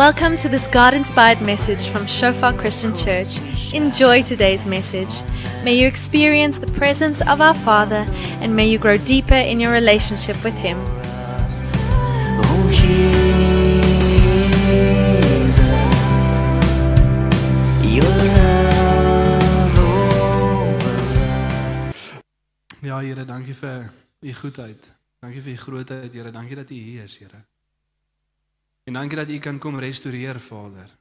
Welcome to this God inspired message from Shofar Christian Church. Enjoy today's message. May you experience the presence of our Father and may you grow deeper in your relationship with Him. Oh Jesus, your love over Ja, Here, dankie vir u goedheid. Dankie vir u grootheid, Here. Dankie dat u hier is, Here. En dankie dat u kan kom restoreer, Vader.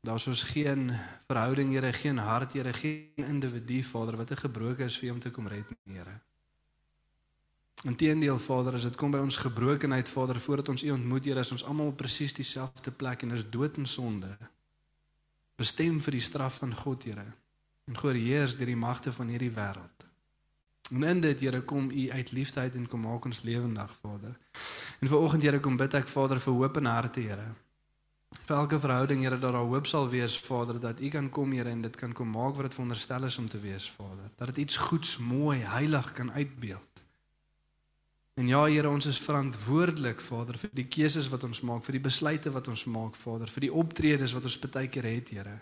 Daar's ons geen verhouding, Here, geen hart, Here, geen individu, Vader, wat te gebroken is vir u om te kom red, Here. Inteendeel, Vader, as dit kom by ons gebrokenheid, Vader, voordat ons u ontmoet, Here, is ons almal presies dieselfde plek en is dood en sonde. Bestem vir die straf van God, Here. En geheers deur die magte van hierdie wêreld. En in dit, Here, kom U uit liefde uit en kom maak ons lewendig, Vader. En vanoggend, Here, kom bid ek, Vader, vir hoop en harte, Here. Vir elke verhouding, Here, dat daar hoop sal wees, Vader, dat U kan kom, Here, en dit kan kom maak wat dit veronderstel is om te wees, Vader. Dat dit iets goeds, mooi, heilig kan uitbeeld. En ja, Here, ons is verantwoordelik, Vader, vir die keuses wat ons maak, vir die besluite wat ons maak, Vader, vir die optredes wat ons baie keer het, Here.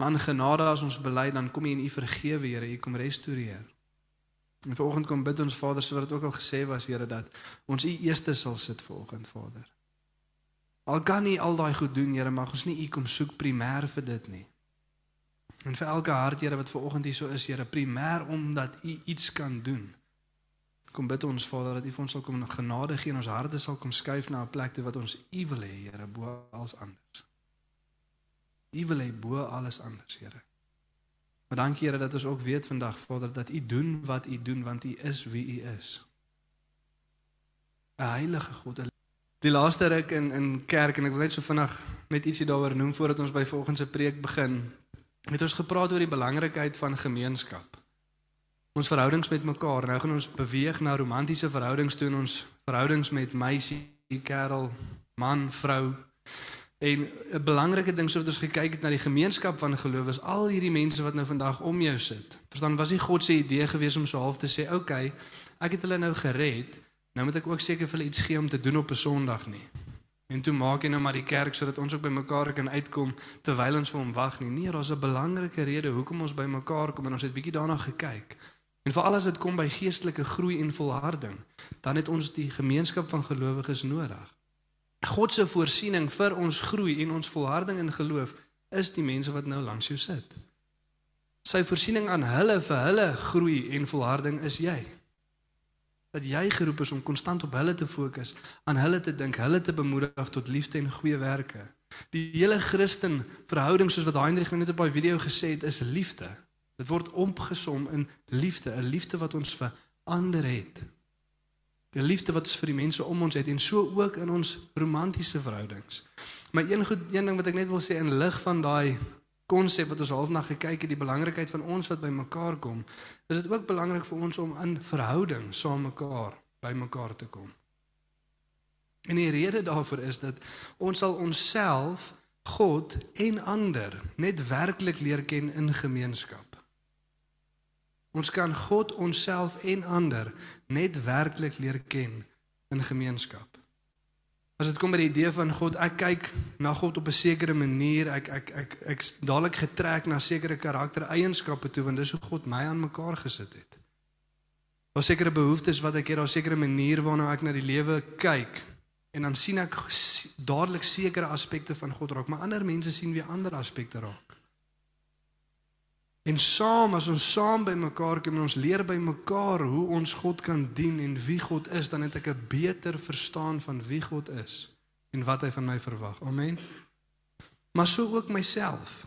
Aan genade as ons bely, dan kom U en U vergewe, Here, U kom restoreer. En vanoggend kom bid ons Vader sodat dit ook al gesê was Here dat ons U eerste sal sit vanoggend Vader. Al kan nie al daai goed doen Here, mag ons nie U kom soek primêr vir dit nie. En vir elke hart Here wat vanoggend hier so is Here, primêr omdat U iets kan doen. Kom bid ons Vader dat U ons sal kom genade gee en ons harte sal kom skuif na 'n plek toe wat ons U wil hê Here bo alles anders. U wil hê bo alles anders Here. Maar dankie Here dat ons ook weet vandag Vader dat U doen wat U doen want U is wie U is. 'n Heilige God. Die laaste ruk in in kerk en ek wil net so vinnig net ietsie daaroor noem voordat ons by volgende se preek begin. Het ons gepraat oor die belangrikheid van gemeenskap. Ons verhoudings met mekaar. Nou gaan ons beweeg na romantiese verhoudings toe in ons verhoudings met meisie, kerel, man, vrou. En 'n belangrike ding soos ons gekyk het na die gemeenskap van geloof is al hierdie mense wat nou vandag om jou sit. Verstaan, was nie God se idee gewees om so half te sê, "Oké, okay, ek het hulle nou gered, nou moet ek ook seker vir hulle iets gee om te doen op 'n Sondag nie." En toe maak jy nou maar die kerk sodat ons ook by mekaar kan uitkom terwyl ons vir hom wag nie. Nee, daar's 'n belangrike rede hoekom ons by mekaar kom en ons het bietjie daarna gekyk. En veral as dit kom by geestelike groei en volharding, dan het ons die gemeenskap van gelowiges nodig. God se voorsiening vir ons groei en ons volharding in geloof is die mense wat nou langs jou sit. Sy voorsiening aan hulle vir hulle groei en volharding is jy. Dat jy geroep is om konstant op hulle te fokus, aan hulle te dink, hulle te bemoedig tot liefde en goeie werke. Die hele Christen verhouding soos wat Heinrich net op daai video gesê het, is liefde. Dit word opgesom in liefde, 'n liefde wat ons vir ander het. Die liefde wat ons vir die mense om ons het en so ook in ons romantiese verhoudings. Maar een goed een ding wat ek net wil sê in lig van daai konsep wat ons half na gekyk het, die belangrikheid van ons wat by mekaar kom, is dit ook belangrik vir ons om in verhouding saam mekaar by mekaar te kom. En die rede daarvoor is dat ons sal onsself, God en ander net werklik leer ken in gemeenskap. Ons kan God, onsself en ander net werklik leer ken in gemeenskap. As dit kom by die idee van God, ek kyk na God op 'n sekere manier, ek ek ek ek dadelik getrek na sekere karaktereienskappe toe want dis hoe God my aan mekaar gesit het. Daar sekere behoeftes wat ek het, daar sekere manier waarna ek na die lewe kyk en dan sien ek dadelik sekere aspekte van God raak, maar ander mense sien weer ander aspekte raak. En saam as ons saam by mekaar kom en ons leer by mekaar hoe ons God kan dien en wie God is, dan het ek 'n beter verstaan van wie God is en wat hy van my verwag. Amen. Maar so ook myself.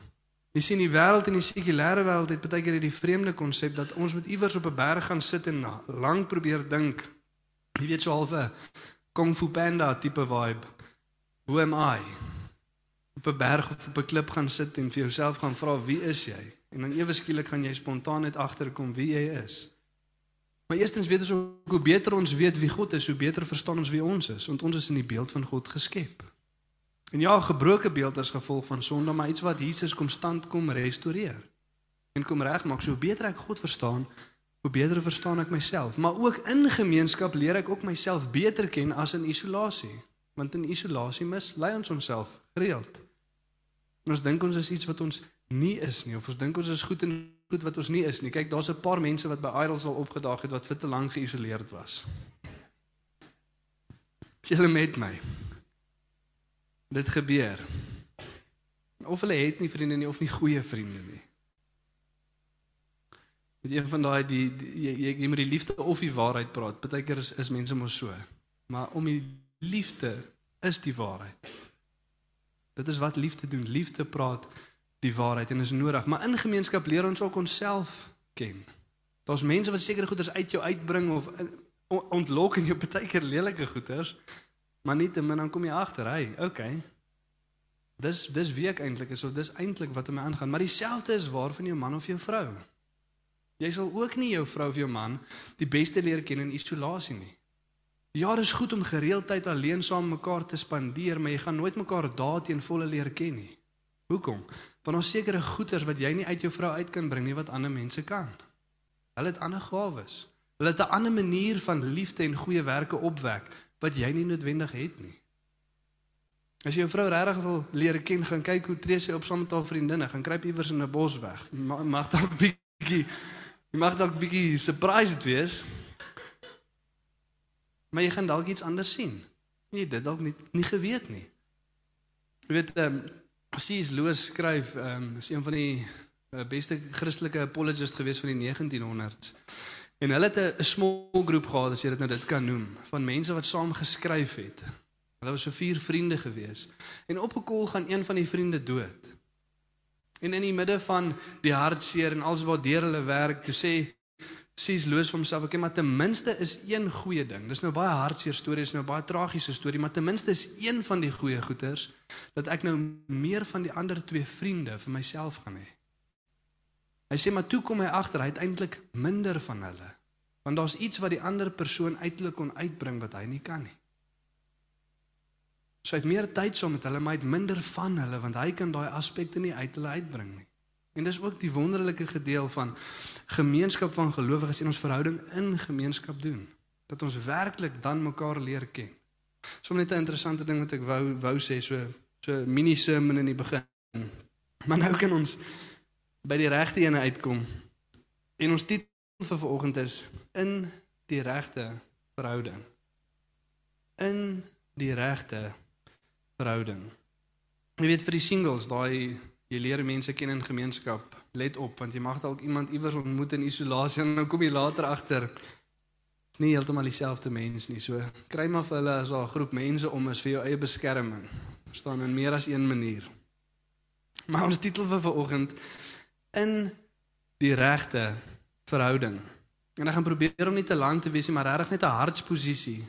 Jy sien die wêreld en die sekulêre wêreld het baie keer hierdie vreemde konsep dat ons moet iewers op 'n berg gaan sit en lank probeer dink. Jy weet so half 'n Kung Fu Panda tipe vibe. Who am I? Op 'n berg of op 'n klip gaan sit en vir jouself gaan vra wie is jy? En dan ewe skielik gaan jy spontaan net agterkom wie jy is. Maar eerstens weet ons ook hoe beter ons weet wie God is, hoe beter verstaan ons wie ons is, want ons is in die beeld van God geskep. En ja, gebroke beeld as gevolg van sonde, maar iets wat Jesus konstant kom restoreer. En kom regmaak, so beter ek God verstaan, hoe beter verstaan ek myself. Maar ook in gemeenskap leer ek ook myself beter ken as in isolasie. Want in isolasie mislei ons onsself gereeld. En ons dink ons is iets wat ons nie is nie of ons dink ons is goed en goed wat ons nie is nie. Kyk, daar's 'n paar mense wat by Idols al opgedaag het wat vir te lank geïsoleerd was. Is Julle met my. Dit gebeur. Of hulle het nie vriende nie of nie goeie vriende nie. Met een van daai die, die jy, jy jy moet die liefde of die waarheid praat. Partykeer is is mense mos so. Maar om die liefde is die waarheid. Dit is wat liefde doen. Liefde praat die waarheid en is nodig. Maar in gemeenskap leer ons ook onsself ken. Daar's mense wat sekere goeders uit jou uitbring of on- ontlok in jou partykeer lelike goeders. Maar nietemin dan kom jy agter, hey, okay. Dis dis wie ek eintlik is of dis eintlik wat in my aangaan. Maar dieselfde is waar van jou man of jou vrou. Jy sal ook nie jou vrou of jou man die beste leer ken in isolasie nie. Ja, dit is goed om gereeld tyd alleen saam mekaar te spandeer, maar jy gaan nooit mekaar daad teen volle leer ken nie. Hoekom? Want ons sekere goeders wat jy nie uit jou vrou uit kan bring nie wat ander mense kan. Hulle het ander gawes. Hulle het 'n ander manier van liefde en goeie werke opwek wat jy nie noodwendig het nie. As jy jou vrou regtig wil leer ken, gaan kyk hoe tree sy op saam met haar vriendinne, gaan kruip iewers in 'n bos weg. Ma- Mag dalk bietjie jy mag dalk bietjie surprised wees. Maar jy gaan dalk iets anders sien. Nee, dit dalk nie nie geweet nie. Jy weet ehm um, C.S. Lewis skryf ehm um, is een van die uh, beste Christelike apologists gewees van die 1900s. En hulle het 'n small groep gehad as jy dit nou dit kan noem, van mense wat saam geskryf het. Hulle was so vier vriende gewees. En op 'n kol gaan een van die vriende dood. En in die midde van die hartseer en alles wat deur hulle werk, toe sê sies Loos vir homself, okay, maar ten minste is een goeie ding. Dis nou baie hartseer storie, dis nou baie tragiese storie, maar ten minste is een van die goeie goeters dat ek nou meer van die ander twee vriende vir myself gaan hê. Hy sê maar toe kom hy agter hy het eintlik minder van hulle. Want daar's iets wat die ander persoon uitelik kon uitbring wat hy nie kan nie. So hy het meer tyd saam met hulle, maar hy het minder van hulle want hy kan daai aspekte nie uit hulle uitbring nie. En dis ook die wonderlike gedeel van gemeenskap van gelowiges en ons verhouding in gemeenskap doen. Dat ons werklik dan mekaar leer ken. Sommige net 'n interessante ding wat ek wou wou sê so so mini sermon in die begin. Maar nou kan ons by die regte ene uitkom. En ons titel vir vanoggend is in die regte verhouding. In die regte verhouding. Jy weet vir die singles, daai jy leer mense ken in gemeenskap. Let op want jy mag dalk iemand iewers ontmoet in isolasie en dan kom jy later agter nie heeltemal dieselfde mens nie. So kry maar vir hulle as daar 'n groep mense om is vir jou eie beskerming. staan in meer as een manier. Maar ons titel vir vanoggend in die regte verhouding. En ek gaan probeer om nie te lank te wees nie, maar regtig net 'n hartsposisie.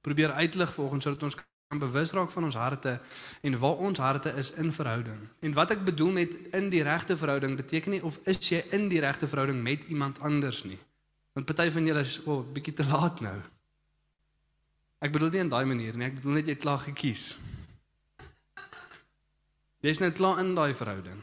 Probeer uitlig vanoggend sodat ons kan bewus raak van ons harte en waar ons harte is in verhouding. En wat ek bedoel met in die regte verhouding beteken nie of is jy in die regte verhouding met iemand anders nie. Want party van julle is o, oh, bietjie te laat nou. Ek bedoel nie in daai manier nie, ek bedoel net jy het klaar gekies. Jy's nou klaar in daai verhouding.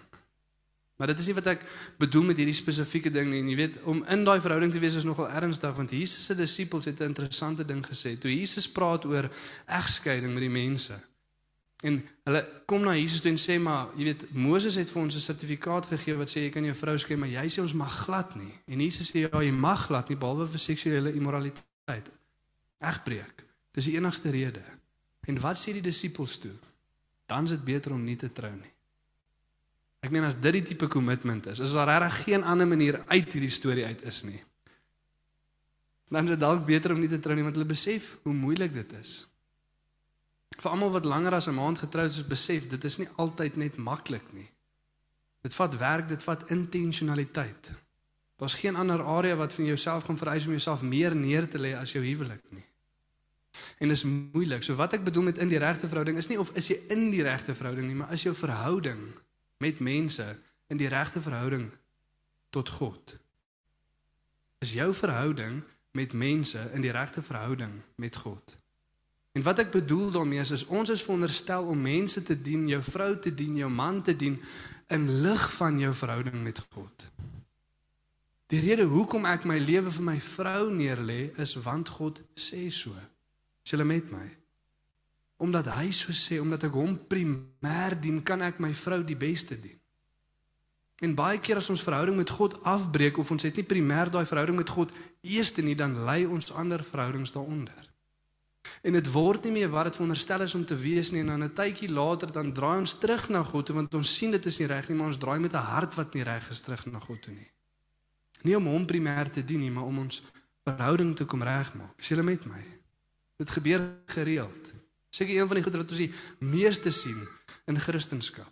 Maar dit is nie wat ek bedoel met hierdie spesifieke ding nie. En jy weet, om in daai verhouding te wees is nogal ernstig want Jesus se disippels het 'n interessante ding gesê. Toe Jesus praat oor egskeiding met die mense. En hulle kom na Jesus toe en sê maar, jy weet, Moses het vir ons 'n sertifikaat gegee wat sê jy kan jou vrou skei, maar jy sê ons mag glad nie. En Jesus sê ja, jy mag glad nie behalwe vir seksuele immoraliteit. Egbreek. Dis die enigste rede. En wat sê die disippels toe? Dan is dit beter om nie te trou nie. Ek meen as dit die tipe kommitment is, is daar regtig geen ander manier uit hierdie storie uit is nie. Dan is dit dalk beter om nie te trou nie want hulle besef hoe moeilik dit is. Vir almal wat langer as 'n maand getroud is, besef dit is nie altyd net maklik nie. Dit vat werk, dit vat intentionaliteit. Daar's geen ander area wat van jouself gaan vereis om jouself meer neer te lê as jou huwelik nie. En dis moeilik. So wat ek bedoel met in die regte verhouding is nie of is jy in die regte verhouding nie, maar is jou verhouding met mense in die regte verhouding tot God. Is jou verhouding met mense in die regte verhouding met God. En wat ek bedoel daarmee is, is ons is veronderstel om mense te dien, jou vrou te dien, jou man te dien in lig van jou verhouding met God. Die rede hoekom ek my lewe vir my vrou neerlê is want God sê so. Is julle met my? Omdat hy so sê, omdat ek hom primêr dien, kan ek my vrou die beste dien. En baie keer as ons verhouding met God afbreek of ons het nie primêr daai verhouding met God eerste nie, dan lê ons ander verhoudings daaronder. En dit word nie meer wat dit veronderstel is om te wees nie en dan 'n tydjie later dan draai ons terug na God toe want ons sien dit is nie reg nie, maar ons draai met 'n hart wat nie reg is terug na God toe nie. Nie om hom primêr te dien nie, maar om ons verhouding te kom regmaak. Is julle met my? Dit gebeur gereeld. Seker een van die goed wat ons die meeste sien in Christendom.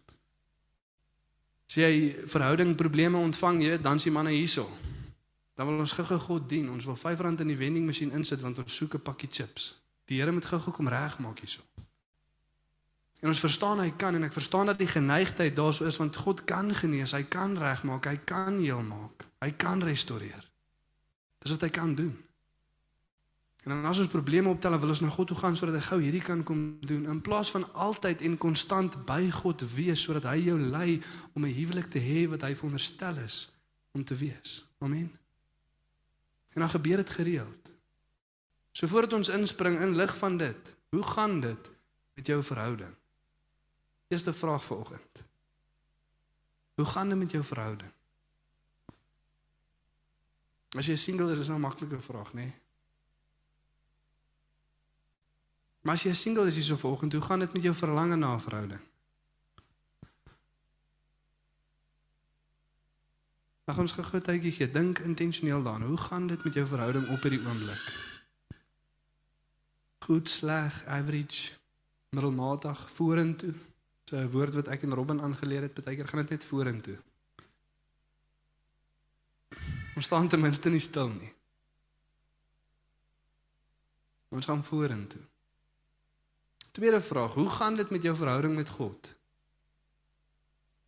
As jy verhouding probleme ontvang, jy dan sien manne hierso. Dan wil ons gou-gou God dien. Ons wil R5 in die vending masjien insit want ons soek 'n pakkie chips. Die Here moet gou-gou kom regmaak hierso. En ons verstaan hy kan en ek verstaan dat die geneigtheid daarso is want God kan genees, hy kan regmaak, hy kan heel maak. Hy kan restoreer. Dis wat hy kan doen. En dan as ons probleme optel, wil ons na God toe gaan sodat hy gou hierdie kan kom doen in plaas van altyd en konstant by God wees sodat hy jou lei om 'n huwelik te hê wat hy veronderstel is om te wees. Amen. En dan gebeur dit gereeld. So voordat ons inspring in lig van dit, hoe gaan dit met jou verhouding? Eerste vraag vanoggend. Hoe gaan dit met jou verhouding? As jy single is, is dit 'n maklike vraag, nê? Nee? Maar as jy single is hierso vanoggend, hoe gaan dit met jou verlange na 'n verhouding? Mag ons gou 'n tydjie gee, dink intentioneel daaraan. Hoe gaan dit met jou verhouding op hierdie oomblik? Goed, sleg, average, middelmatig, vorentoe. So 'n woord wat ek en Robin aangeleer het, baie keer gaan dit net vorentoe. Ons staan ten minste nie stil nie. Ons gaan vorentoe. Tweede vraag, hoe gaan dit met jou verhouding met God?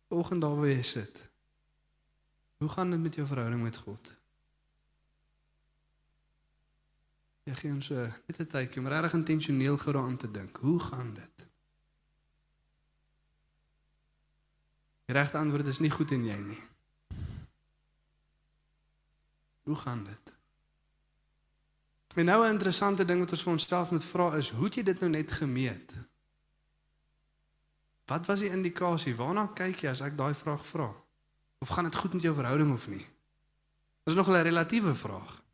Oggend daar waar jy sit. Hoe gaan dit met jou verhouding met God? Jy gee ons so net 'n tydjie om regtig intentioneel gou daaraan te dink. Hoe gaan dit? Die regte antwoord is nie goed en jy nie. Hoe gaan dit? En nou 'n interessante ding wat ons vir onsself moet vra is, hoe het jy dit nou net gemeet? Wat was die indikasie? Waarna kyk jy as ek daai vraag vra? Of gaan dit goed met jou verhouding of nie? Dis nog 'n relatiewe vraag.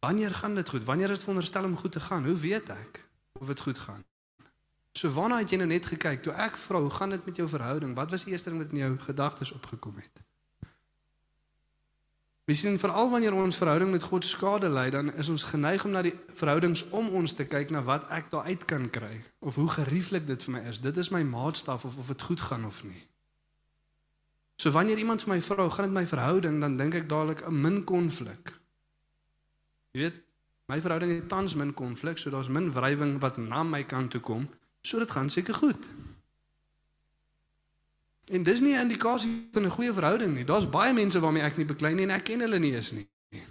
Wanneer gaan dit goed? Wanneer is dit veronderstel om goed te gaan? Hoe weet ek of dit goed gaan? So waarna het jy nou net gekyk toe ek vra, hoe gaan dit met jou verhouding? Wat was die eerste ding wat in jou gedagtes opgekom het? Ons sien veral wanneer ons verhouding met God skade ly, dan is ons geneig om na die verhoudings om ons te kyk na wat ek daar uit kan kry of hoe gerieflik dit vir my is. Dit is my maatstaf of of dit goed gaan of nie. So wanneer iemand vir my vra, gaan dit my verhouding, dan dink ek dadelik 'n min konflik. Jy weet, my verhouding het tans min konflik, so daar's min wrywing wat na my kant toe kom, so dit gaan seker goed. En dis nie 'n indikasie van 'n goeie verhouding nie. Daar's baie mense waarmee ek nie beklei nie en ek ken hulle nie eens nie.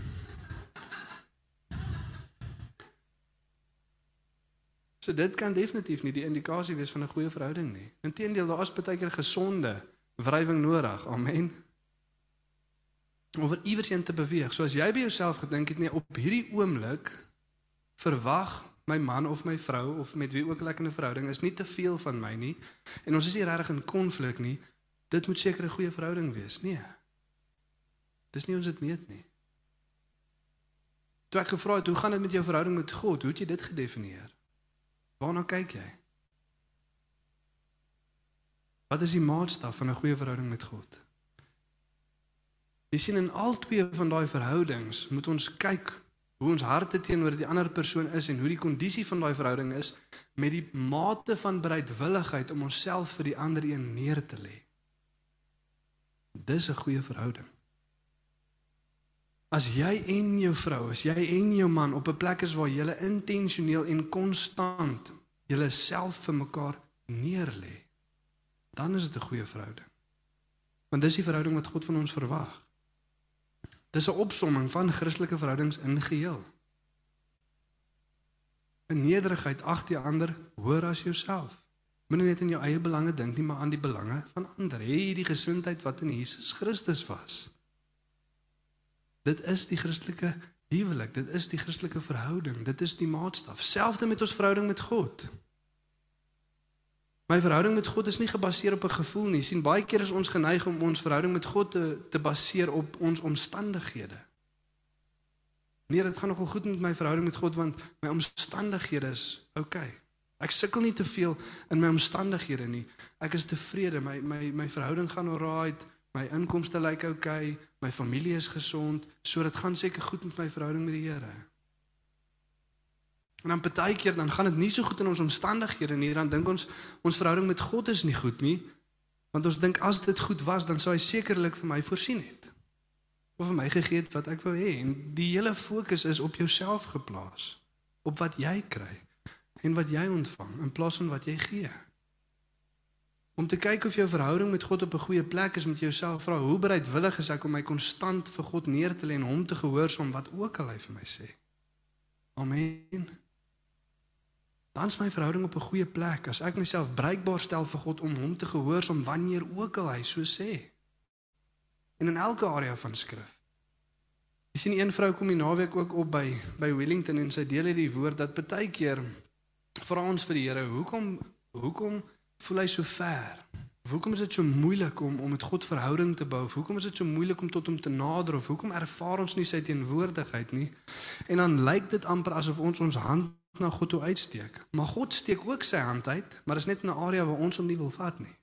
So dit kan definitief nie die indikasie wees van 'n goeie verhouding nie. Inteendeel, daar is baie keer gesonde wrywing nodig. Amen. Om vir iewers in te beweeg. So as jy by jouself gedink het nee op hierdie oomblik verwag my man of my vrou of met wie ook al ek in 'n verhouding is nie te veel van my nie. En ons is nie regtig in konflik nie. Dit moet seker 'n goeie verhouding wees. Nee. Dis nie ons dit meet nie. Toe ek gevra het hoe gaan dit met jou verhouding met God? Hoe het jy dit gedefinieer? Waarna kyk jy? Wat is die maatstaf van 'n goeie verhouding met God jy sien in al twee van daai verhoudings moet ons kyk hoe ons harte teenoor die ander persoon is en hoe die kondisie van daai verhouding is met die mate van bereidwilligheid om onsself vir die ander een neer te lê. Dis 'n goeie verhouding. As jy en jou vrou, as jy en jou man op 'n plek is waar julle intentioneel en konstant julle self vir mekaar neerlê, dan is dit 'n goeie verhouding. Want dis die verhouding wat God van ons verwag. Dis 'n opsomming van Christelike verhoudings in geheel. In nederigheid ag die ander hoër as jouself. Moenie net in jou eie belange dink nie, maar aan die belange van ander. Hê hierdie gesindheid wat in Jesus Christus was. Dit is die Christelike Huwelik, dit is die Christelike verhouding, dit is die maatstaf. Selfs met ons verhouding met God. My verhouding met God is nie gebaseer op 'n gevoel nie. sien baie keer is ons geneig om ons verhouding met God te te baseer op ons omstandighede. Nee, dit gaan nogal goed met my verhouding met God want my omstandighede is oukei. Okay. Ek sukkel nie te veel in my omstandighede nie. Ek is tevrede. My my my verhouding gaan alright. My inkomste lyk oukei. Okay, my familie is gesond. So dit gaan seker goed met my verhouding met die Here. En dan baie keer dan gaan dit nie so goed in ons omstandighede nie. Dan dink ons ons verhouding met God is nie goed nie. Want ons dink as dit goed was, dan sou hy sekerlik vir my voorsien het. Of vir my gegee het wat ek wou hê. En die hele fokus is op jouself geplaas. Op wat jy kry en wat jy ontvang in plaas van wat jy gee. Om te kyk of jou verhouding met God op 'n goeie plek is met jouself vra, hoe bereidwillig is ek om my konstant vir God neer te lê en hom te gehoorsaam wat ook al hy vir my sê. Amen. Dan is my verhouding op 'n goeie plek as ek myself bruikbaar stel vir God om hom te gehoorsaam wanneer ook al hy so sê. En in elke area van skrif. Jy sien een vrou kom die naweek ook op by by Wellington en sy deel het die woord dat baie keer vra ons vir die Here, hoekom hoekom voel hy so ver? Hoekom is dit so moeilik om om met God verhouding te bou? Hoekom is dit so moeilik om tot hom te nader of hoekom ervaar ons nie sy teenwoordigheid nie? En dan lyk dit amper asof ons ons hand na God toe uitsteek. Maar God steek ook sy hand uit, maar is net in 'n area waar ons hom nie wil vat nie.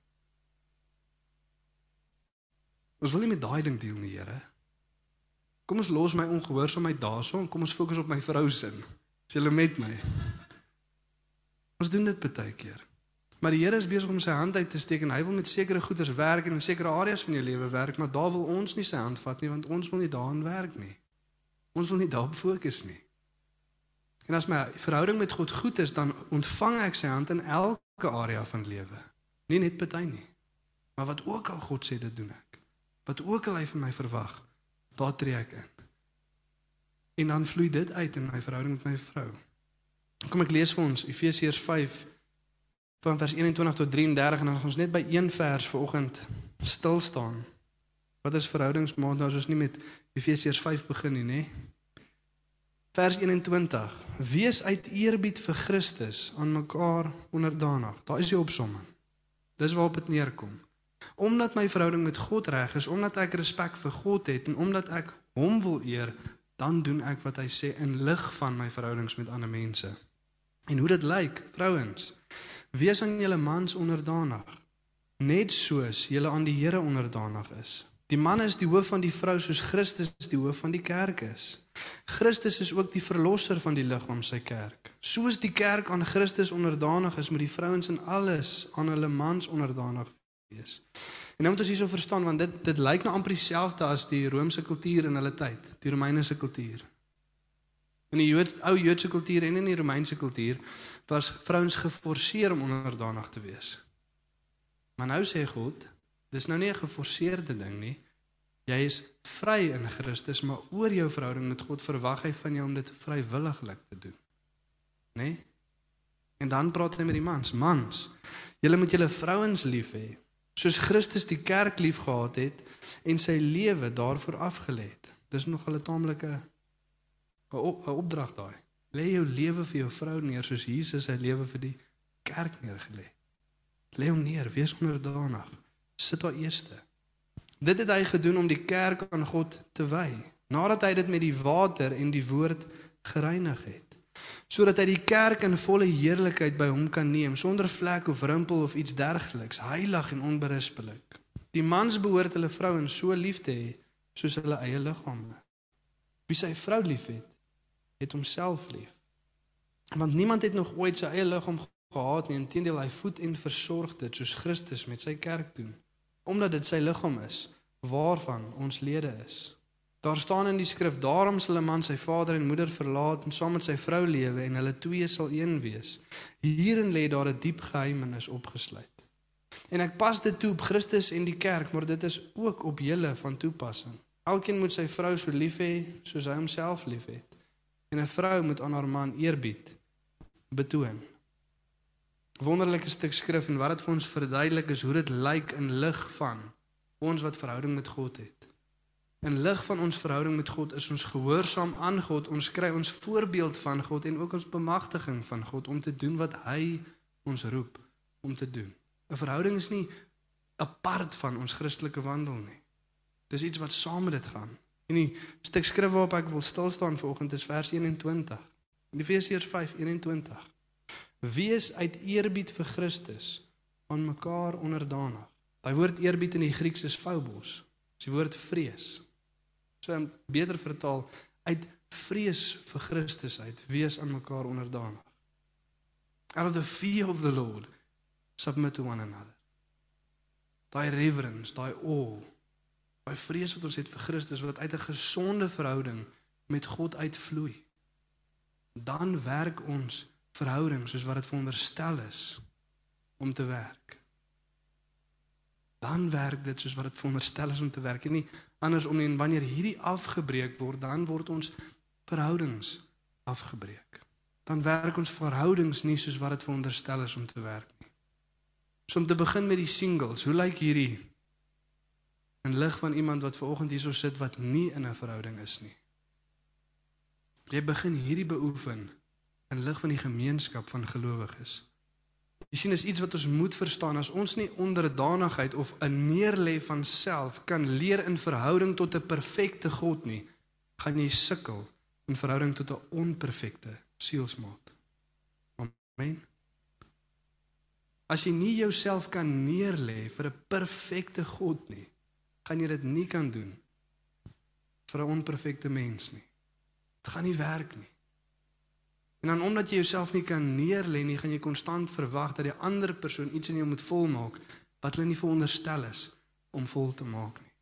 Ons wil nie met daai ding deel nie, Here. Kom ons los my ongehoorsaamheid daarso en kom ons fokus op my vrou se. Is jy met my? Ons doen dit baie keer. Maar die Here is besig om sy hand uit te steek en hy wil met sekere goeders werk en in sekere areas van jou lewe werk, maar daar wil ons nie sy hand vat nie want ons wil nie daarin werk nie. Ons wil nie daarop fokus nie. En as my verhouding met God goed is, dan ontvang ek sy hand in elke area van lewe. Nie net party nie. Maar wat ook al God sê, dit doen ek. Wat ook al hy van my verwag, daar tree ek in. En dan vloei dit uit in my verhouding met my vrou. Kom ek lees vir ons Efesiërs 5 van vers 21 tot 33 en dan gaan ons net by een vers vanoggend stil staan. Wat is verhoudingsmaat nou as ons nie met Efesiërs 5 begin nie, nê? Vers 21. Wees uit eerbied vir Christus aan mekaar onderdanig. Daar is die opsomming. Dis waarop dit neerkom. Omdat my verhouding met God reg is, omdat ek respek vir God het en omdat ek hom wil eer, dan doen ek wat hy sê in lig van my verhoudings met ander mense. En hoe dit lyk, vrouens, wees aan julle mans onderdanig, net soos julle aan die Here onderdanig is. Die man is die hoof van die vrou soos Christus die hoof van die kerk is. Christus is ook die verlosser van die liggaam sy kerk. Soos die kerk aan Christus onderdanig is, moet die vrouens in alles aan hulle mans onderdanig wees. En nou moet ons hierso verstaan want dit dit lyk nou amper dieselfde as die Romeinse kultuur in hulle tyd, die Romeinse kultuur. In die Jood, ou Joodse kultuur en in die Romeinse kultuur was vrouens geforseer om onderdanig te wees. Maar nou sê God, dis nou nie 'n geforseerde ding nie. Jy is vry in Christus, maar oor jou verhouding met God verwag hy van jou om dit vrywilliglik te doen. Né? Nee? En dan praat hy met die mans, mans, julle moet julle vrouens lief hê, soos Christus die kerk liefgehad het en sy lewe daarvoor afgelê het. Dis nog 'n taamlike 'n op, opdrag daai. Lê jou lewe vir jou vrou neer soos Jesus sy lewe vir die kerk neergelê. Lê hom neer, wees onderdanig. Sit daar eerste. Dit het hy gedoen om die kerk aan God te wy, nadat hy dit met die water en die woord gereinig het, sodat hy die kerk in volle heerlikheid by hom kan neem sonder vlek of rimpel of iets dergeliks, heilig en onberispelik. Die mans behoort hulle vrouens so lief te hê soos hulle eie liggame. Wie sy vrou liefhet, het homself lief. Want niemand het nog ooit sy eie liggaam gehaat nie, inteendeel hy voed en versorg dit soos Christus met sy kerk doen, omdat dit sy liggaam is waarvan ons lede is. Daar staan in die skrif: Daarom sal 'n man sy vader en moeder verlaat en saam met sy vrou lewe en hulle twee sal een wees. Hierin lê daar 'n diep geheimenis opgesluit. En ek pas dit toe op Christus en die kerk, maar dit is ook op julle van toepassing. Elkeen moet sy vrou so lief hê soos hy homself liefhet. En 'n vrou moet aan haar man eerbied betoon. Wonderlike stuk skrif en wat dit vir ons verduidelik is hoe dit lyk in lig van ons wat verhouding met God het. In lig van ons verhouding met God is ons gehoorsaam aan God. Ons kry ons voorbeeld van God en ook ons bemagtiging van God om te doen wat hy ons roep om te doen. 'n Verhouding is nie apart van ons Christelike wandel nie. Dis iets wat saam met dit gaan. En die stuk skrif waarop ek wil stil staan vanoggend is vers 21. In Efesiërs 5:21. Wees uit eerbied vir Christus aan mekaar onderdanig. Daai woord eerbied in die Grieks is phobos. Dis die woord vrees. So beter vertaal uit vrees vir Christus uit wees aan mekaar onderdanig. Out of the fear of the Lord submit to one another. Daai reverence, daai awe, daai vrees wat ons het vir Christus wat uit 'n gesonde verhouding met God uitvloei. Dan werk ons verhouding soos wat dit veronderstel is om te werk. Dan werk dit soos wat dit veronderstel is om te werk. En nie andersom nie, wanneer hierdie afgebreek word, dan word ons verhoudings afgebreek. Dan werk ons verhoudings nie soos wat dit veronderstel is om te werk nie. So om te begin met die singles, hoe lyk hierdie in lig van iemand wat ver oggend hierso sit wat nie in 'n verhouding is nie? Jy begin hierdie beoefen in lig van die gemeenskap van gelowiges. Jy sien is iets wat ons moet verstaan as ons nie onderdanigheid of 'n neerlê van self kan leer in verhouding tot 'n perfekte God nie, gaan jy sukkel in verhouding tot 'n onperfekte sielsmaat. Amen. As jy nie jouself kan neerlê vir 'n perfekte God nie, gaan jy dit nie kan doen vir 'n onperfekte mens nie. Dit gaan nie werk nie. En dan omdat jy jouself nie kan neerlê nie, gaan jy konstant verwag dat die ander persoon iets in jou moet volmaak wat hulle nie veronderstel is om vol te maak nie.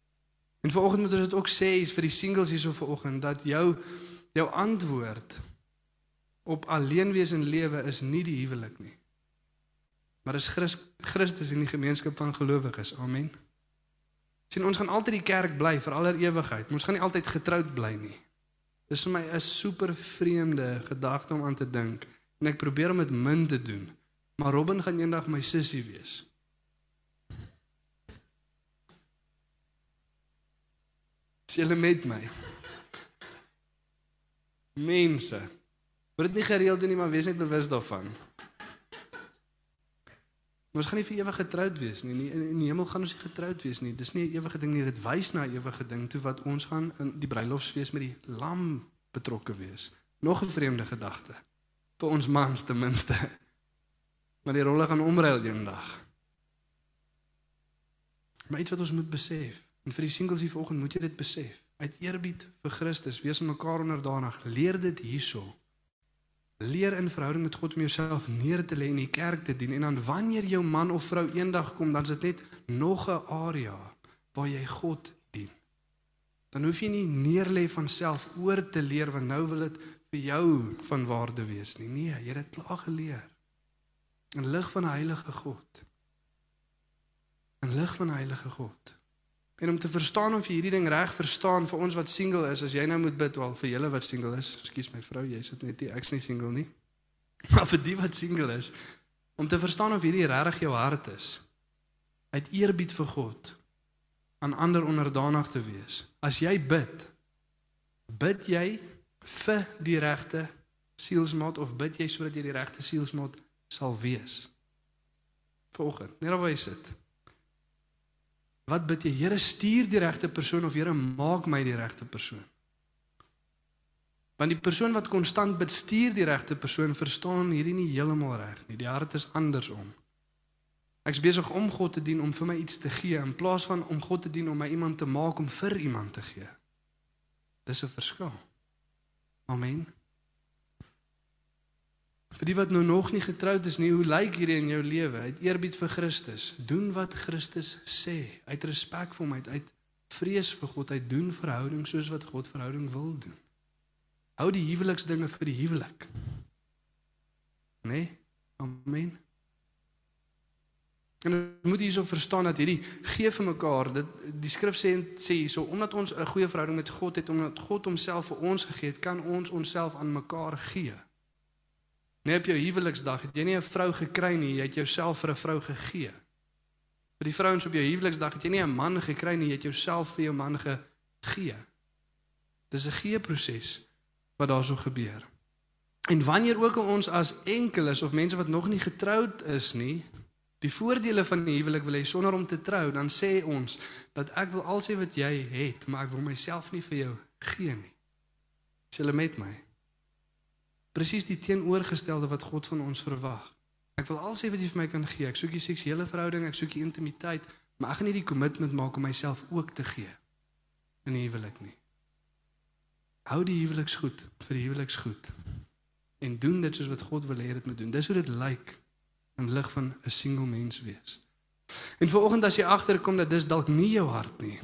En vanoggend moet ons dit ook sê vir die singles hierso vanoggend dat jou jou antwoord op alleen wees in lewe is nie die huwelik nie. Maar is Christ, Christus in die gemeenskap van gelowiges. Amen. Sien ons gaan altyd die kerk bly vir aller ewigheid. Ons gaan nie altyd getroud bly nie. Dis vir my 'n super vreemde gedagte om aan te dink en ek probeer om dit min te doen. Maar Robin gaan eendag my sussie wees. Sy lê met my. Mense, word dit nie gereeld doen nie, maar wees net bewus daarvan. Maar ons gaan nie vir ewig getroud wees nie. In, in die hemel gaan ons nie getroud wees nie. Dis nie 'n ewige ding nie. Dit wys na 'n ewige ding toe wat ons gaan in die bruilofsfees met die lam betrokke wees. Nog 'n vreemde gedagte vir ons mans ten minste. Maar die rolle gaan omruil eendag. Maar iets wat ons moet besef, en vir die singles hier vanoggend moet jy dit besef. Uit eerbied vir Christus, wees mekaar onderdanig. Leer dit hierso. Leer in verhouding met God om jouself neer te lê en die kerk te dien en dan wanneer jou man of vrou eendag kom, dan is dit net nog 'n area waar jy God dien. Dan hoef jy nie neer lê van self oor te leer want nou wil dit vir jou van waarde wees nie. Nee, jy het klaar geleer. In lig van 'n heilige God. In lig van 'n heilige God. En om te verstaan of jy hierdie ding reg verstaan vir ons wat single is, as jy nou moet bid wel vir julle wat single is. Ekskuus my vrou, jy sit net nie ek's nie single nie. Maar vir die wat single is, om te verstaan of hierdie regtig jou hart is uit eerbied vir God aan ander onderdanig te wees. As jy bid, bid jy vir die regte sielsmaat of bid jy sodat jy die regte sielsmaat sal wees? Volgende, net waar jy sit. Wat bid jy? Here, stuur die regte persoon of Here, maak my die regte persoon. Want die persoon wat konstant bid, stuur die regte persoon, verstaan hierdie nie heeltemal reg nie. Die hart is andersom. Ek's besig om God te dien om vir my iets te gee in plaas van om God te dien om my iemand te maak om vir iemand te gee. Dis 'n verskil. Amen. Vir die wat nou nog nie getroud is nie, hoe lyk hierdie in jou lewe? Uit eerbied vir Christus, doen wat Christus sê, uit respek vir hom, uit, uit vrees vir God, uit doen verhouding soos wat God verhouding wil doen. Hou die huweliksdinge vir die huwelik. Nee? Amen. En moet jy so verstaan dat hierdie gee vir mekaar, dit die skrif sê sê hierso omdat ons 'n goeie verhouding met God het, omdat God homself vir ons gegee het, kan ons onsself aan mekaar gee. Nee op jou huweliksdag het jy nie 'n vrou gekry nie, jy het jouself vir 'n vrou gegee. Vir die vrouens op jou huweliksdag het jy nie 'n man gekry nie, jy het jouself vir jou man ge gee. Dis 'n gee proses wat daarso gebeur. En wanneer ook ons as enkeles of mense wat nog nie getroud is nie, die voordele van die huwelik wil hê sonder om te trou, dan sê ons dat ek wil al sê wat jy het, maar ek wil myself nie vir jou gee nie. Is julle met my? Presies die teenoorgestelde wat God van ons verwag. Ek wil al sê wat jy vir my kan gee. Ek soek die seksuele verhouding, ek soek die intimiteit, maar ek gaan nie die kommitment maak om myself ook te gee in die huwelik nie. Hou die huweliks goed vir die huweliks goed. En doen dit soos wat God wil hê dit moet doen. Dis hoe dit lyk in lig van 'n single mens wees. En vanoggend as jy agterkom dat dis dalk nie jou hart nie.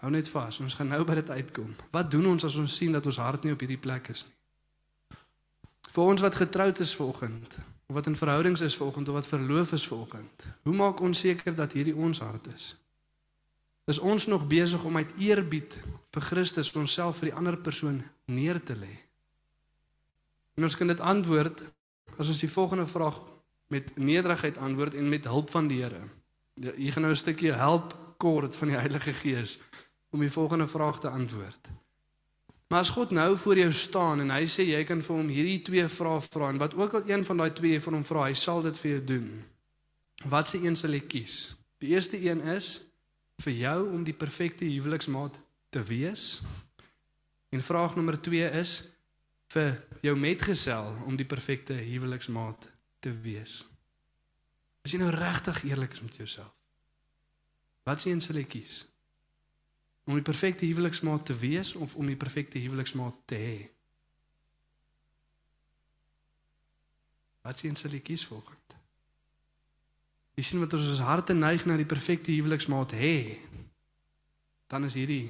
Hou net vas, ons gaan nou by dit uitkom. Wat doen ons as ons sien dat ons hart nie op hierdie plek is nie? Vir ons wat getroud is vanoggend, of wat in verhoudings is vanoggend of wat verloof is vanoggend, hoe maak ons seker dat hierdie ons hart is? Is ons nog besig om uit eerbied vir Christus onsself vir die ander persoon neer te lê? En ons kan dit antwoord as ons die volgende vraag met nederigheid antwoord en met hulp van die Here. Ja, hier gaan nou 'n stukkie help kort van die Heilige Gees om die volgende vraag te antwoord. Maar as God nou voor jou staan en hy sê jy kan vir hom hierdie twee vrae vra en wat ook al een van daai twee van hom vra, hy sal dit vir jou doen. Wat se een sal jy kies? Die eerste een is vir jou om die perfekte huweliksmaat te wees. En vraag nommer 2 is vir jou metgesel om die perfekte huweliksmaat te wees. As jy nou regtig eerlik is met jouself. Wat sien sal jy kies? Om die perfekte huweliksmaat te wees of om die perfekte huweliksmaat te hê? Wat sien sal jy kies volgens? Jy sien wat ons ons harte neig na die perfekte huweliksmaat hê, dan is hierdie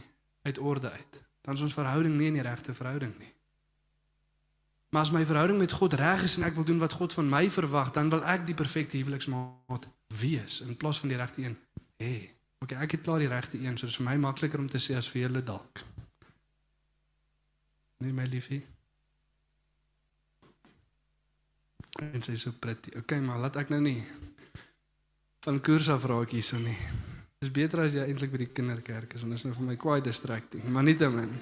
uit orde uit. Dan is ons verhouding nie in die regte verhouding nie. Maar as my verhouding met God reg is en ek wil doen wat God van my verwag, dan wil ek die perfekte huweliksmaat wees in plaas van die regte een hê. Okay, ek het klaar die regte een, so dit is vir my makliker om te sê as vir julle dalk. Nee my liefie. En sy is so pretty. Okay, maar laat ek nou nie van koers af raak hierso nie. Dis beter as jy eintlik by die kinderkerk is want dit is nou vir my kwaai distracting, maar nietemin.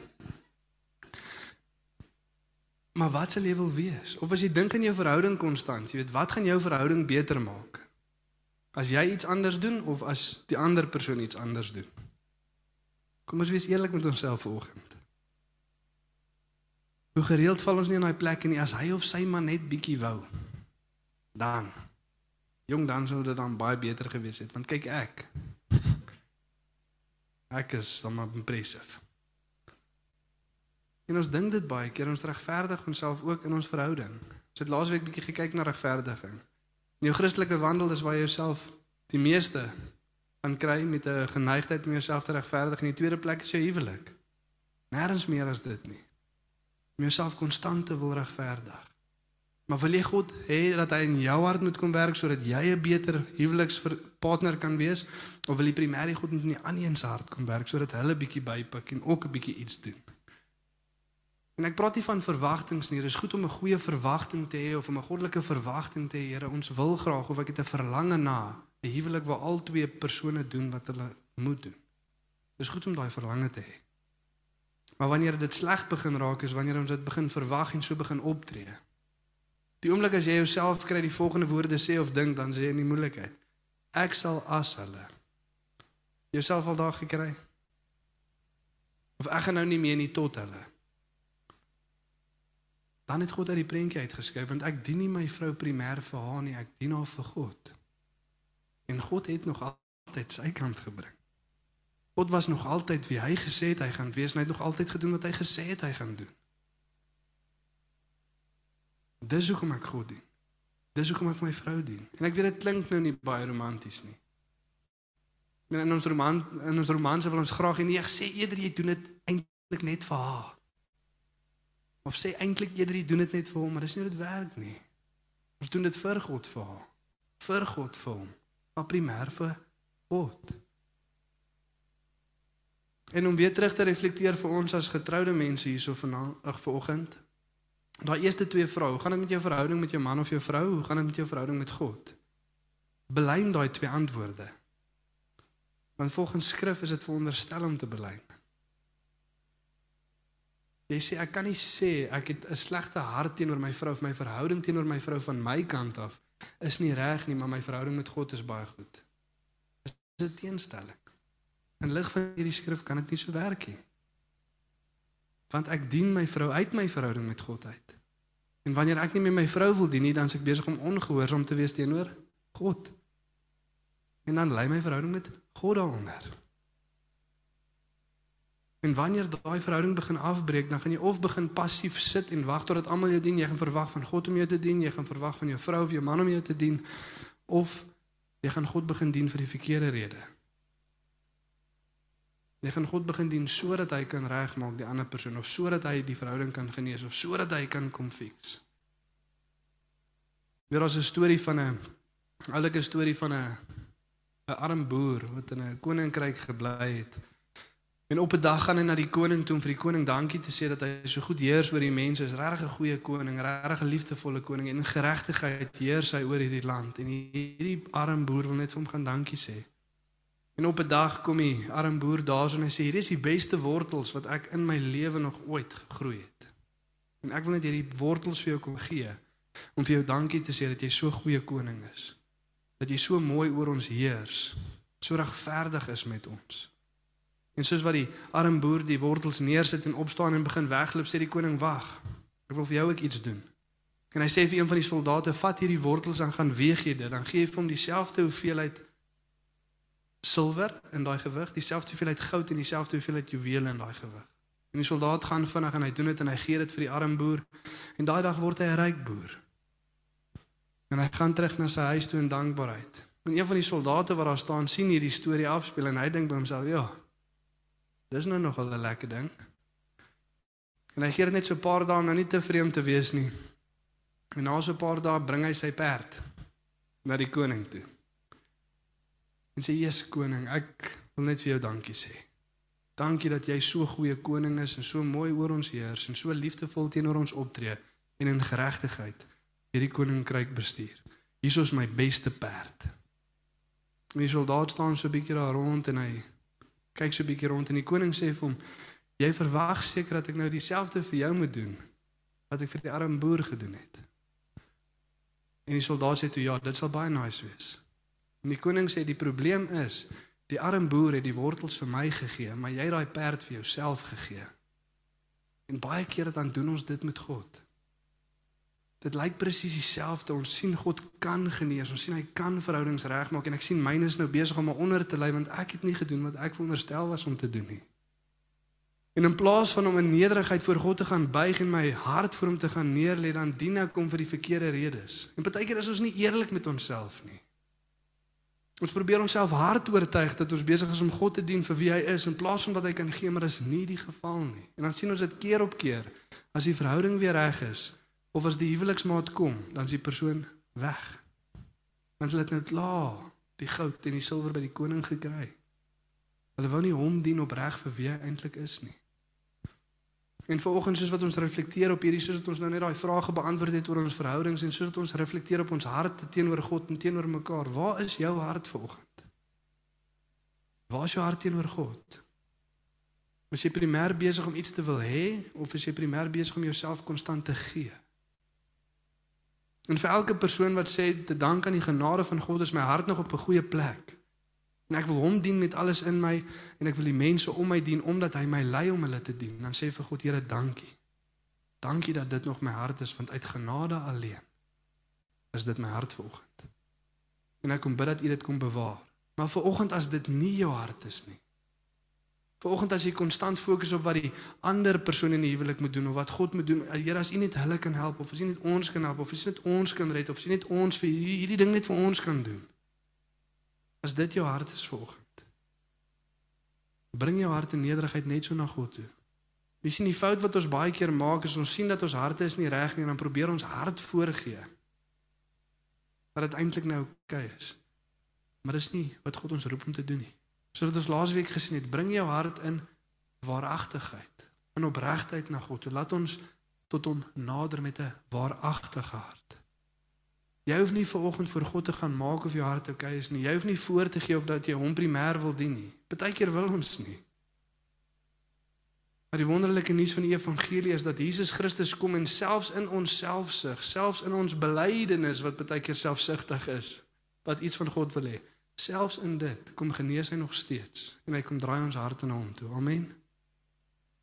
Maar wat sal jy wil wees? Of as jy dink aan jou verhouding konstant, jy weet, wat gaan jou verhouding beter maak? As jy iets anders doen of as die ander persoon iets anders doen? Kom ons wees eerlik met onsself vanoggend. Hoe gereeld val ons nie in daai plek nie as hy of sy maar net bietjie wou. Dan jong dan sou dit dan baie beter gewees het want kyk ek. Ek is dan maar impressive. En ons dink dit baie keer ons regverdig onsself ook in ons verhouding. Ons het laasweek bietjie gekyk na regverdiging. In jou Christelike wandel is waar jy jouself die meeste van kry met 'n geneigtheid om jouself te regverdig. In die tweede plek is jou huwelik. Nêrens meer as dit nie. Om jouself konstant te wil regverdig. Maar wil jy God hê dat hy in jou hart moet kom werk sodat jy 'n beter huwelikspartner kan wees of wil jy primêr God moet in die ander se hart kom werk sodat hulle bietjie bypik en ook 'n bietjie iets doen? En ek praat nie van verwagtinge nie. Dit is goed om 'n goeie verwagting te hê of om 'n goddelike verwagting te hê. Here, ons wil graag of ek het 'n verlange na 'n huwelik waar al twee persone doen wat hulle moet doen. Dit is goed om daai verlange te hê. Maar wanneer dit sleg begin raak is wanneer ons dit begin verwag en so begin optree. Die oomblik as jy jouself kry die volgende woorde sê of dink, dan sê jy in die moeilikheid. Ek sal as hulle. Jouself al daag gekry? Of ek gaan nou nie meer nie tot hulle dan het God uit die prentjie uitgeskryf want ek dien nie my vrou primêr vir haar nie, ek dien haar vir God. En God het nog altyd sy kant gebring. God was nog altyd wie hy gesê het hy gaan wees, hy het nog altyd gedoen wat hy gesê het hy gaan doen. Dis hoekom ek God dien. Dis hoekom ek my vrou dien. En ek weet dit klink nou nie baie romanties nie. Maar in ons roman in ons romanse wil ons graag hê nee, ek sê eerder jy doen dit eintlik net vir haar. Of sê eintlik eerder jy doen dit net vir hom, maar dis nie hoe dit werk nie. Ons doen dit vir God vir haar. Vir God vir hom. Maar primêr vir God. En om weer terug te reflekteer vir ons as getroude mense hierso vanaand vanoggend. Daai eerste twee vrae, hoe gaan dit met jou verhouding met jou man of jou vrou? Hoe gaan dit met jou verhouding met God? Belyn daai twee antwoorde. Want volgens skrif is dit veronderstel om te belyn. Jy sê ek kan nie sê ek het 'n slegte hart teenoor my vrou of my verhouding teenoor my vrou van my kant af is nie reg nie, maar my verhouding met God is baie goed. Dis 'n teenstelling. In lig van hierdie skrif kan dit nie so werk nie. Want ek dien my vrou uit my verhouding met God uit. En wanneer ek nie meer my vrou wil dien nie, dan is ek besig om ongehoorsaam te wees teenoor God. En dan lê my verhouding met God daaronder. En wanneer daai verhouding begin afbreek, dan gaan jy of begin passief sit en wag totdat almal jou dien, jy gaan verwag van God om jou te dien, jy gaan verwag van jou vrou of jou man om jou te dien, of jy gaan God begin dien vir die verkeerde rede. Jy gaan God begin dien sodat hy kan regmaak die ander persoon of sodat hy die verhouding kan genees of sodat hy kan kom fix. Weer as 'n storie van 'n oulike storie van 'n 'n arm boer wat in 'n koninkryk gebly het. En op 'n dag gaan hy na die koning toe om vir die koning dankie te sê dat hy so goed heers oor die mense. Is regtig 'n goeie koning, regtig 'n liefdevolle koning en geregtigheid heers hy oor hierdie land. En hierdie arm boer wil net vir hom gaan dankie sê. En op 'n dag kom die arm boer daarso en hy sê hier is die beste wortels wat ek in my lewe nog ooit gegroei het. En ek wil net hierdie wortels vir jou kom gee om vir jou dankie te sê dat jy so 'n goeie koning is. Dat jy so mooi oor ons heers, so regverdig is met ons. En soos wat die arm boer die wortels neersit en opstaan en begin wegloop, sê die koning: "Wag. Ek wil vir jou ook iets doen." En hy sê vir een van die soldate: "Vat hierdie wortels en gaan weeg jy dit. Dan gee jy vir hom dieselfde hoeveelheid silwer in daai gewig, dieselfde hoeveelheid goud en dieselfde hoeveelheid juwele in daai gewig. En die soldaat gaan vinnig en hy doen dit en hy gee dit vir die arm boer. En daai dag word hy 'n ryk boer. En hy gaan terug na sy huis toe in dankbaarheid. En een van die soldate wat daar staan sien hierdie storie afspeel en hy dink by homself, "Ja, dis nou nogal 'n lekker ding." En hy gee dit net so 'n paar dae om nou nie te vreemd te wees nie. En na so 'n paar dae bring hy sy perd na die koning toe en sê Jesus koning, ek wil net vir jou dankie sê. Dankie dat jy so goeie koning is en so mooi oor ons heers en so liefdevol teenoor ons optree en in geregtigheid hierdie koninkryk bestuur. Hier is my beste perd. En die soldaat staan so 'n bietjie daar rond en hy kyk so 'n bietjie rond en die koning sê vir hom: "Jy verwag seker dat ek nou dieselfde vir jou moet doen wat ek vir die arme boer gedoen het." En die soldaat sê toe: "Ja, dit sal baie nice wees." En die koning sê die probleem is die arm boer het die wortels vir my gegee, maar jy het daai perd vir jouself gegee. En baie kere dan doen ons dit met God. Dit lyk presies dieselfde. Ons sien God kan genees. Ons sien hy kan verhoudings regmaak en ek sien myne is nou besig om onder te lê want ek het nie gedoen wat ek veronderstel was om te doen nie. En in plaas van om in nederigheid voor God te gaan buig en my hart voor hom te gaan neerlê, dan dien ek hom vir die verkeerde redes. En baie keer is ons nie eerlik met onsself nie. Ons probeer onsself hard oortuig dat ons besig is om God te dien vir wie hy is in plaas van wat hy kan gee, maar dit is nie die geval nie. En dan sien ons dit keer op keer as die verhouding weer reg is of as die huweliksmaat kom, dan is die persoon weg. Want hulle het net klaar die goud en die silwer by die koning gekry. Hulle wou nie hom dien opreg vir wie hy eintlik is nie. En vanoggend soos wat ons reflekteer op hierdie soos wat ons nou net daai vrae beantwoord het oor ons verhoudings en soos wat ons reflekteer op ons harte teenoor God en teenoor mekaar, waar is jou hart vanoggend? Waar is jou hart teenoor God? Is jy primêr besig om iets te wil hê of is jy primêr besig om jouself konstant te gee? En vir elke persoon wat sê te dank aan die genade van God is my hart nog op 'n goeie plek. En ek wil hom dien met alles in my en ek wil die mense om my dien omdat hy my lei om hulle te dien. Dan sê vir God, Here, dankie. Dankie dat dit nog my hart is want uit genade alleen is dit my hart vanoggend. En ek kom bid dat U dit kom bewaar. Maar vanoggend as dit nie jou hart is nie. Vanoggend as jy konstant fokus op wat die ander persoon in die huwelik moet doen of wat God moet doen, Here, as U net hulle kan help of as U net ons kan help of as U net ons kan red of as U net ons vir hierdie ding net vir ons kan doen. As dit jou hart is vanoggend. Bring jou hart in nederigheid net so na God toe. Wie sien die fout wat ons baie keer maak is ons sien dat ons harte is nie reg nie en dan probeer ons hart voorgee. Dat dit eintlik nou oukei okay is. Maar dis nie wat God ons roep om te doen nie. Soos ons laasweek gesien het, bring jou hart in waaragtigheid, in opregtheid na God. Laat ons tot hom nader met 'n waaragtige hart. Jy hoef nie vanoggend voor God te gaan maak of jou hart oukei okay is nie. Jy hoef nie voor te gee of dat jy hom primêr wil dien nie. Partykeer wil ons nie. Maar die wonderlike nuus van die evangelie is dat Jesus Christus kom en selfs in ons selfsug, selfs in ons belydenis wat baie keer selfsugtig is, wat iets van God wil hê, selfs in dit kom genees hy nog steeds en hy kom draai ons harte na hom toe. Amen.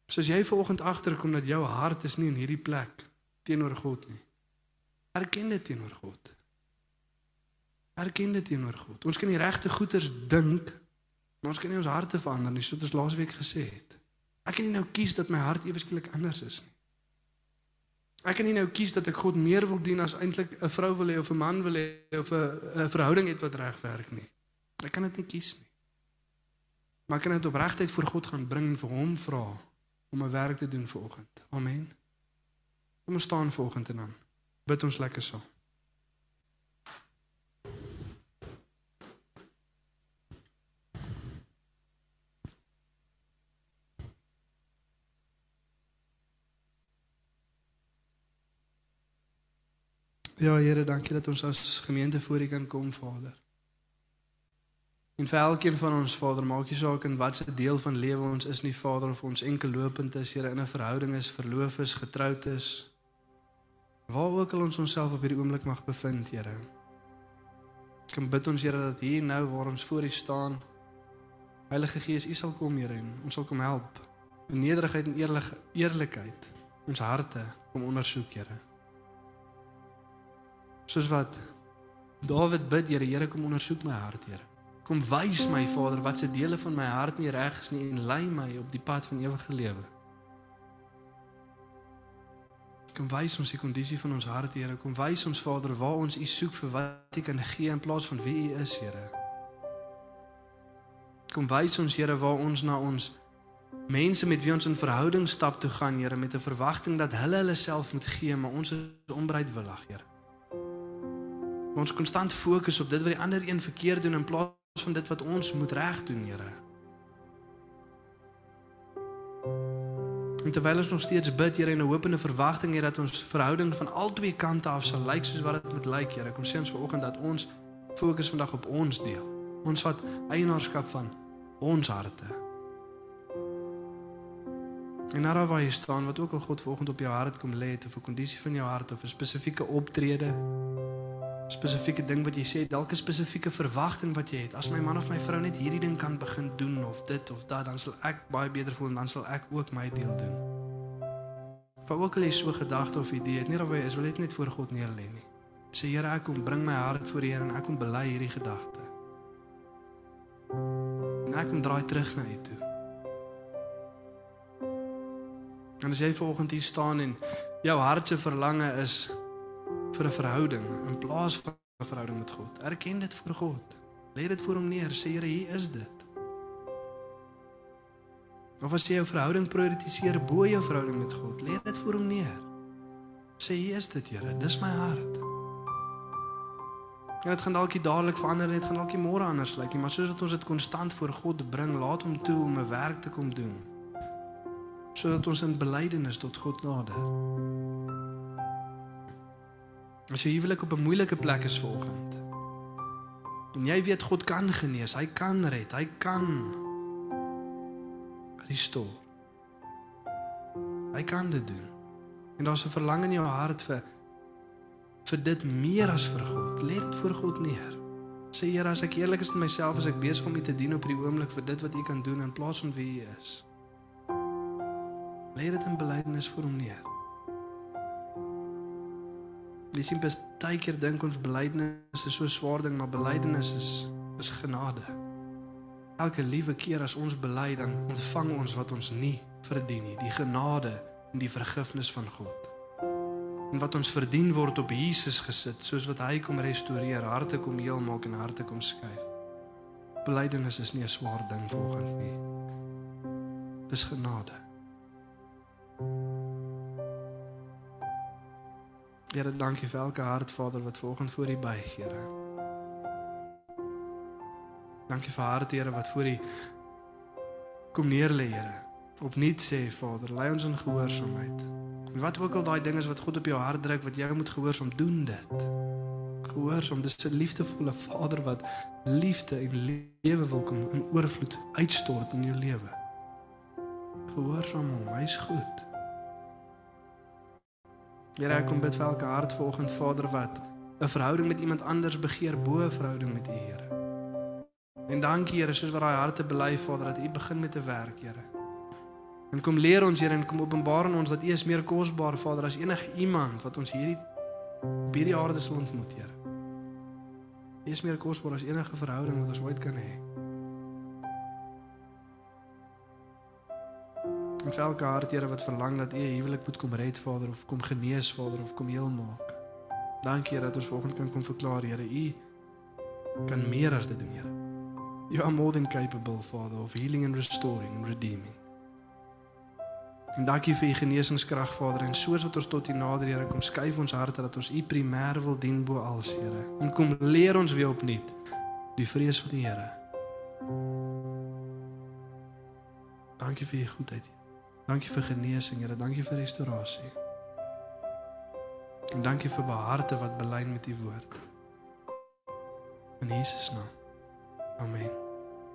Soos jy vanoggend agterkom dat jou hart is nie in hierdie plek teenoor God nie. Erken dit teenoor God. Erken dit teenoor God. Ons kan die regte goeders dink, maar ons kan nie ons harte verander nie, soos ons laasweek gesê het. Ek kan nie nou kies dat my hart eweskielik anders is nie. Ek kan nie nou kies dat ek God meer wil dien as eintlik 'n vrou wil hê of 'n man wil hê of 'n verhouding het wat reg werk nie. Ek kan dit nie kies nie. Maar ek kan dit opregtheid voor God gaan bring en vir hom vra om 'n werk te doen vanoggend. Amen. Kom ons staan vanoggend en dan bid ons lekker saam. Ja Here, dankie dat ons as gemeente voor U kan kom, Vader. En vir elkeen van ons Vader, maak nie saak in watter deel van lewe ons is nie, Vader, of ons enkel lopend is, Here, in 'n verhouding is, verloof is, getroud is. Waar ook al ons onsself op hierdie oomblik mag bevind, Here. Ek kan bid ons Here dat hier nou waar ons voor U staan, Heilige Gees, U sal kom, Here, en ons sal kom help in nederigheid en eerlik eerlikheid ons harte kom ondersoek, Here. Soos wat Dawid bid, Here, Here kom ondersoek my hart, Here. Kom wys my Vader wat se dele van my hart nie reg is nie en lei my op die pad van ewige lewe. Kom wys ons die kondisie van ons hart, Here. Kom wys ons Vader waar ons U soek vir wat U kan gee in plaas van wie U is, Here. Kom wys ons Here waar ons na ons mense met wie ons in verhouding stap toe gaan, Here, met 'n verwagting dat hulle hulle self moet gee, maar ons is onbereidwillig, Here. Ons konstant fokus op dit wat die ander een verkeerd doen in plaas van dit wat ons moet reg doen, Here. En terwyl ons nog steeds bid, Here, en 'n hopende verwagting het dat ons verhouding van albei kante af sal lyk soos wat dit moet lyk, Here. Kom sê ons vanoggend dat ons fokus vandag op ons deel. Ons vat eienaarskap van ons harte. En nou waar jy staan, wat ook al God vanoggend op jou hart kom lê, of 'n kondisie van jou hart of 'n spesifieke optrede, spesifieke ding wat jy sê, dalk 'n spesifieke verwagting wat jy het. As my man of my vrou net hierdie ding kan begin doen of dit of dat, dan sal ek baie beter voel en dan sal ek ook my deel doen. Wat ook al jy so gedagte of idee nie of jy is wil dit net voor God neer lê nie. Sê Here, ek kom bring my hart voor U en ek kom bely hierdie gedagte. En ek kom draai terug na U toe. En as jy vanoggend hier staan en jou hart se verlange is vir 'n verhouding in plaas van 'n verhouding met God. Erken dit voor God. Lê dit voor hom neer. Sê Here, hier is dit. Of as jy jou verhouding prioritiseer bo jou verhouding met God, lê dit voor hom neer. Sê hier is dit, Here. Dis my hart. En dit gaan dalk nie dadelik verander nie, dit gaan dalk nie môre anders lyk nie, maar soos dat ons dit konstant voor God bring, laat hom toe om 'n werk te kom doen. Sodat ons in belydenis tot God nader. As jy huwelik op 'n moeilike plek is vanoggend. En jy weet God kan genees, hy kan red, hy kan restore. Hy kan dit doen. En daar's 'n verlang in jou hart vir vir dit meer as vir God. Lê dit voor God neer. Sê Here, as ek eerlik is met myself, as ek besig om U te dien op hierdie oomblik vir dit wat U kan doen in plaas van wie U is. Lê dit in belydenis voor hom neer. Jy sien baie keer dink ons belydenis is so 'n swaar ding, maar belydenis is is genade. Elke liewe keer as ons bely, dan ontvang ons wat ons nie verdien nie, die genade en die vergifnis van God. En wat ons verdien word op Jesus gesit, soos wat hy kom restoreer, harte kom heel maak en harte kom skuif. Belydenis is nie 'n swaar ding volgens nie. Dis genade. Here, dankie vir elke hart, Vader, wat vanoggend voor U buig, Here. Dankie vir harte, Here, wat voor U kom neer lê, Here. Opnuut sê, Vader, lei ons in gehoorsaamheid. En wat ook al daai ding is wat God op jou hart druk wat jy moet gehoorsaam doen dit. Gehoorsaam, dis 'n liefdevolle Vader wat liefde en lewe wil kom in oorvloed uitstort in jou lewe. Gehoorsaam hom, hy's goed. Here, ek kom bid vir elke hart vanoggend, Vader, wat 'n verhouding met iemand anders begeer bo 'n verhouding met U, Here. En dankie, Here, soos wat daai harte bely, Vader, dat U begin met te werk, Here. En kom leer ons, Here, en kom openbaar aan ons dat U is meer kosbaar, Vader, as enige iemand wat ons hierdie op hierdie aarde sal ontmoet, Here. U is meer kosbaar as enige verhouding wat ons ooit kan hê. Vir elke hart, Here, wat verlang dat U 'n huwelik moet kom red, Vader, of kom genees, Vader, of kom heel maak. Dankie, Here, dat ons vanoggend kan kom verklaar, Here, U kan meer as dit doen, Here. You are more than capable, Father, of healing and restoring and redeeming. En dankie vir u genesingskrag Vader en soos wat ons tot u nader Here kom skuif ons harte dat ons u primêr wil dien bo alles Here. En kom leer ons weer opnuut die vrees van die Here. Dankie vir u goedheid. Dankie vir genesing Here, dankie vir restaurasie. En dankie vir beharte wat belyn met u woord. In Jesus naam. Amen.